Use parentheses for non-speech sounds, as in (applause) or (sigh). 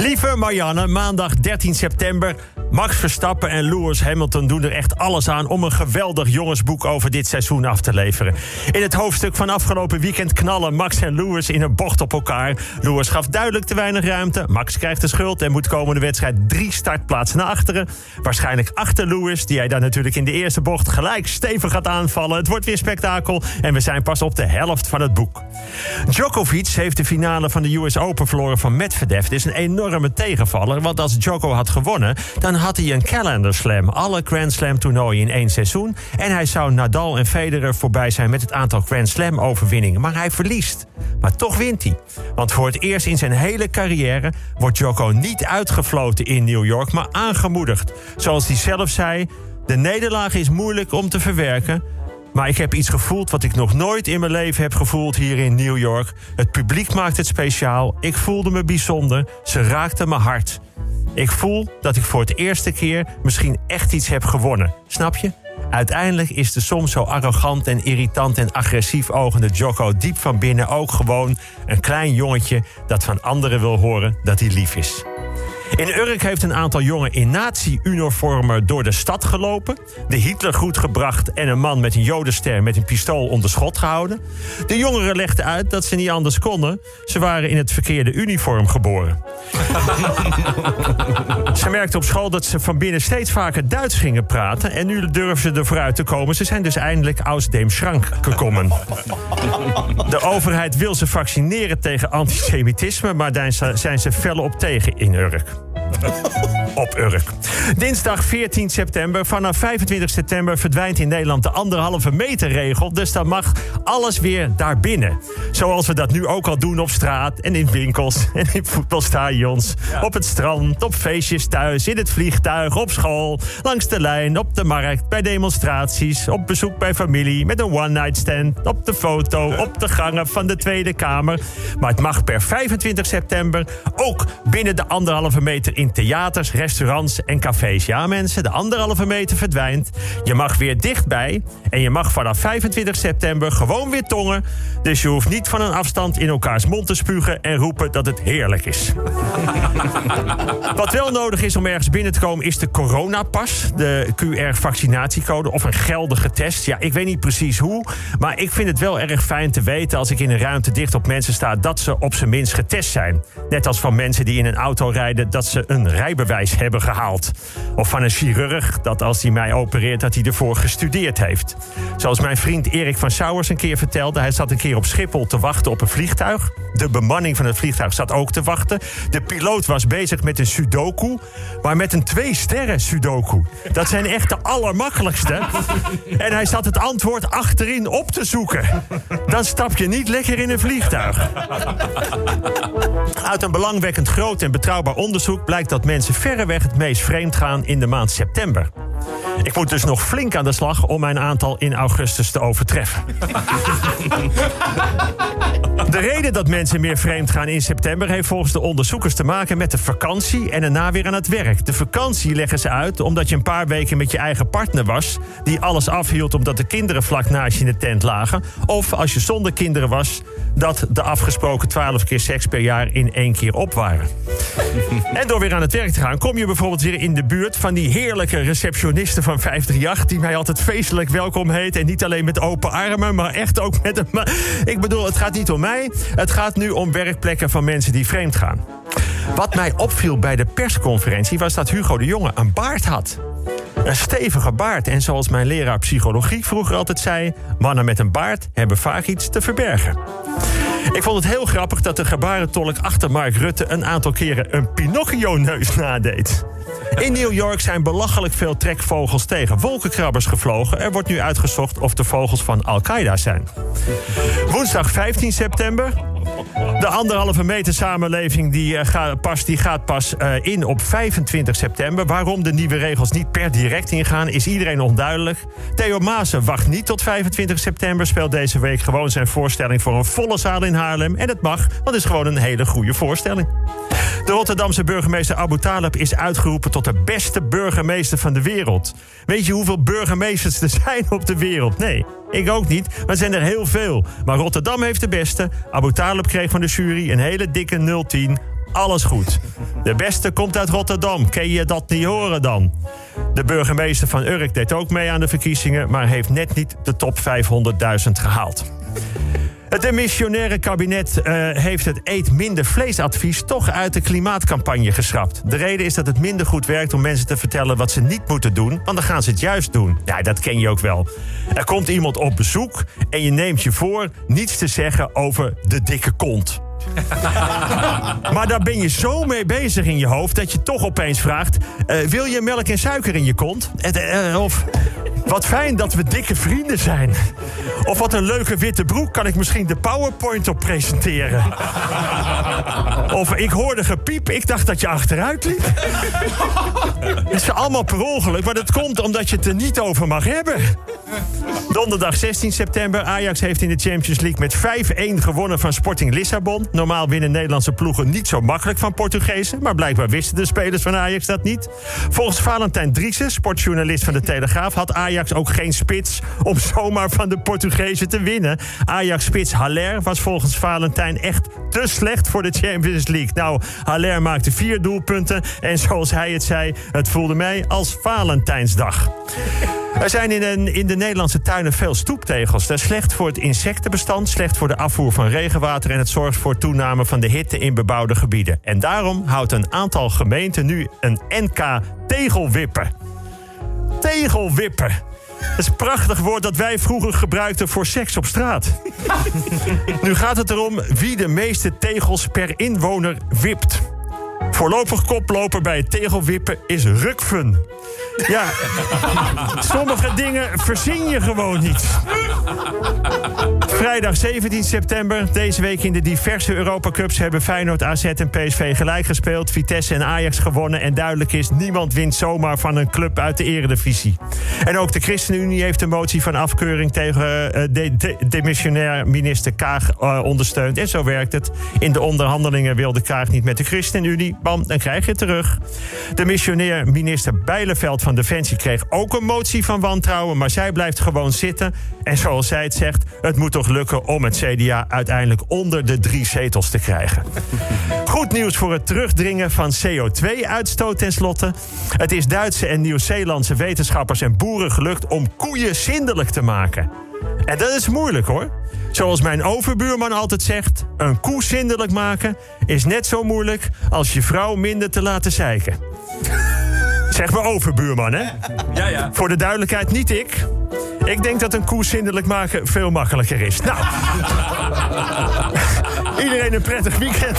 Lieve Marianne, maandag 13 september. Max Verstappen en Lewis Hamilton doen er echt alles aan om een geweldig jongensboek over dit seizoen af te leveren. In het hoofdstuk van afgelopen weekend knallen Max en Lewis in een bocht op elkaar. Lewis gaf duidelijk te weinig ruimte. Max krijgt de schuld en moet komende wedstrijd drie startplaatsen naar achteren. Waarschijnlijk achter Lewis, die hij dan natuurlijk in de eerste bocht gelijk stevig gaat aanvallen. Het wordt weer spektakel en we zijn pas op de helft van het boek. Djokovic heeft de finale van de US Open verloren van Medvedev. Dit is een enorme tegenvaller, want als Djoko had gewonnen... dan had hij een calendar slam. Alle Grand Slam toernooien in één seizoen. En hij zou Nadal en Federer voorbij zijn met het aantal Grand Slam overwinningen. Maar hij verliest. Maar toch wint hij. Want voor het eerst in zijn hele carrière wordt Djoko niet uitgefloten in New York, maar aangemoedigd. Zoals hij zelf zei, de nederlaag is moeilijk om te verwerken... Maar ik heb iets gevoeld wat ik nog nooit in mijn leven heb gevoeld hier in New York. Het publiek maakt het speciaal. Ik voelde me bijzonder. Ze raakten mijn hart. Ik voel dat ik voor het eerste keer misschien echt iets heb gewonnen. Snap je? Uiteindelijk is de soms zo arrogant en irritant en agressief ogende Jocko diep van binnen ook gewoon een klein jongetje dat van anderen wil horen dat hij lief is. In Urk heeft een aantal jongen in nazi-uniformen door de stad gelopen. De Hitlergroet gebracht en een man met een jodenster met een pistool onder schot gehouden. De jongeren legden uit dat ze niet anders konden. Ze waren in het verkeerde uniform geboren. (laughs) ze merkten op school dat ze van binnen steeds vaker Duits gingen praten. En nu durven ze er vooruit te komen. Ze zijn dus eindelijk aus dem Schrank gekomen. De overheid wil ze vaccineren tegen antisemitisme, maar daar zijn ze fel op tegen in Urk. Op Urk. Dinsdag 14 september. Vanaf 25 september verdwijnt in Nederland de anderhalve meter regel. Dus dan mag alles weer daarbinnen. Zoals we dat nu ook al doen op straat en in winkels (laughs) en in voetbalstadions. Op het strand, op feestjes thuis, in het vliegtuig, op school, langs de lijn, op de markt, bij demonstraties, op bezoek bij familie, met een one-night stand, op de foto, op de gangen van de Tweede Kamer. Maar het mag per 25 september ook binnen de anderhalve meter in theaters, restaurants en cafés. Ja, mensen, de anderhalve meter verdwijnt. Je mag weer dichtbij. En je mag vanaf 25 september gewoon weer tongen. Dus je hoeft niet van een afstand in elkaars mond te spugen en roepen dat het heerlijk is. (laughs) Wat wel nodig is om ergens binnen te komen is de coronapas. De QR-vaccinatiecode of een geldige test. Ja, ik weet niet precies hoe. Maar ik vind het wel erg fijn te weten als ik in een ruimte dicht op mensen sta... dat ze op zijn minst getest zijn. Net als van mensen die in een auto rijden... dat ze een rijbewijs hebben gehaald. Of van een chirurg dat als hij mij opereert... dat hij ervoor gestudeerd heeft. Zoals mijn vriend Erik van Sauers een keer vertelde... hij zat een keer op Schiphol te wachten op een vliegtuig. De bemanning van het vliegtuig zat ook te wachten. De piloot was bezig met een sudoku... maar met een twee sterren sudoku. Dat zijn echt de allermakkelijkste. (laughs) En hij zat het antwoord achterin op te zoeken. Dan stap je niet lekker in een vliegtuig. (laughs) Uit een belangwekkend groot en betrouwbaar onderzoek blijkt dat mensen verreweg het meest vreemd gaan in de maand september. Ik moet dus nog flink aan de slag om mijn aantal in augustus te overtreffen. (laughs) De reden dat mensen meer vreemd gaan in september heeft volgens de onderzoekers te maken met de vakantie en daarna weer aan het werk. De vakantie leggen ze uit omdat je een paar weken met je eigen partner was, die alles afhield omdat de kinderen vlak naast je in de tent lagen. Of als je zonder kinderen was, dat de afgesproken 12 keer seks per jaar in één keer op waren. (laughs) En door weer aan het werk te gaan, kom je bijvoorbeeld weer in de buurt van die heerlijke receptionisten van 538, die mij altijd feestelijk welkom heet. En niet alleen met open armen, maar echt ook met een. Ik bedoel, het gaat niet om mij. Het gaat nu om werkplekken van mensen die vreemd gaan. Wat mij opviel bij de persconferentie was dat Hugo de Jonge een baard had. Een stevige baard. En zoals mijn leraar psychologie vroeger altijd zei: mannen met een baard hebben vaak iets te verbergen. Ik vond het heel grappig dat de gebarentolk achter Mark Rutte een aantal keren een Pinocchio-neus nadeed. In New York zijn belachelijk veel trekvogels tegen wolkenkrabbers gevlogen. Er wordt nu uitgezocht of de vogels van Al-Qaeda zijn. Woensdag 15 september. De anderhalve meter samenleving die, uh, gaat, pas, die gaat pas uh, in op 25 september. Waarom de nieuwe regels niet per direct ingaan, is iedereen onduidelijk. Theo Maassen wacht niet tot 25 september. Speelt deze week gewoon zijn voorstelling voor een volle zaal in Haarlem. En het mag, want het is gewoon een hele goede voorstelling. De Rotterdamse burgemeester Abu Talib is uitgeroepen tot de beste burgemeester van de wereld. Weet je hoeveel burgemeesters er (laughs) zijn op de wereld? Nee, ik ook niet, maar er zijn er heel veel. Maar Rotterdam heeft de beste. Abu Talib kreeg van de jury een hele dikke 010 alles goed. De beste komt uit Rotterdam. Ken je dat niet horen dan? De burgemeester van Urk deed ook mee aan de verkiezingen... maar heeft net niet de top 500.000 gehaald. Het demissionaire kabinet uh, heeft het eet minder vleesadvies toch uit de klimaatcampagne geschrapt. De reden is dat het minder goed werkt om mensen te vertellen wat ze niet moeten doen, want dan gaan ze het juist doen. Ja, dat ken je ook wel. Er komt iemand op bezoek en je neemt je voor niets te zeggen over de dikke kont. (laughs) maar daar ben je zo mee bezig in je hoofd dat je toch opeens vraagt: uh, wil je melk en suiker in je kont? Uh, of wat fijn dat we dikke vrienden zijn. Of wat een leuke witte broek kan ik misschien de PowerPoint op presenteren. Of ik hoorde gepiep, ik dacht dat je achteruit liep. Het is allemaal per ongeluk, maar dat komt omdat je het er niet over mag hebben. Donderdag 16 september. Ajax heeft in de Champions League met 5-1 gewonnen van Sporting Lissabon. Normaal winnen Nederlandse ploegen niet zo makkelijk van Portugezen. Maar blijkbaar wisten de spelers van Ajax dat niet. Volgens Valentijn Driessen, sportjournalist van de Telegraaf, had Ajax ook geen spits om (laughs) zomaar van de Portugezen te winnen. Ajax-spits Haller was volgens Valentijn echt te slecht voor de Champions League. Nou, Haller maakte vier doelpunten. En zoals hij het zei, het voelde mij als Valentijnsdag. (laughs) Er zijn in, een, in de Nederlandse tuinen veel stoeptegels. Dat is slecht voor het insectenbestand, slecht voor de afvoer van regenwater... en het zorgt voor toename van de hitte in bebouwde gebieden. En daarom houdt een aantal gemeenten nu een NK tegelwippen. Tegelwippen. Dat is een prachtig woord dat wij vroeger gebruikten voor seks op straat. (laughs) nu gaat het erom wie de meeste tegels per inwoner wipt. Voorlopig koploper bij het tegelwippen is Rukfun. Ja, sommige dingen verzin je gewoon niet. Vrijdag 17 september. Deze week in de diverse Europa Cups hebben Feyenoord, AZ en PSV gelijk gespeeld. Vitesse en Ajax gewonnen. En duidelijk is, niemand wint zomaar van een club uit de eredivisie. En ook de ChristenUnie heeft een motie van afkeuring tegen uh, de, de, demissionair minister Kaag uh, ondersteund. En zo werkt het. In de onderhandelingen wilde Kaag niet met de ChristenUnie. Bam, dan krijg je het terug. De missionair minister Bijleveld van Defensie kreeg ook een motie van wantrouwen. Maar zij blijft gewoon zitten. En zoals zij het zegt, het moet toch lukken om het CDA uiteindelijk onder de drie zetels te krijgen. (laughs) Goed nieuws voor het terugdringen van CO2-uitstoot tenslotte. Het is Duitse en Nieuw-Zeelandse wetenschappers en boeren gelukt om koeien zindelijk te maken. En dat is moeilijk hoor. Zoals mijn overbuurman altijd zegt: een koe zindelijk maken is net zo moeilijk als je vrouw minder te laten zeiken. Zeg maar overbuurman, hè? Ja, ja. Voor de duidelijkheid, niet ik. Ik denk dat een koe zindelijk maken veel makkelijker is. Nou, (laughs) iedereen een prettig weekend.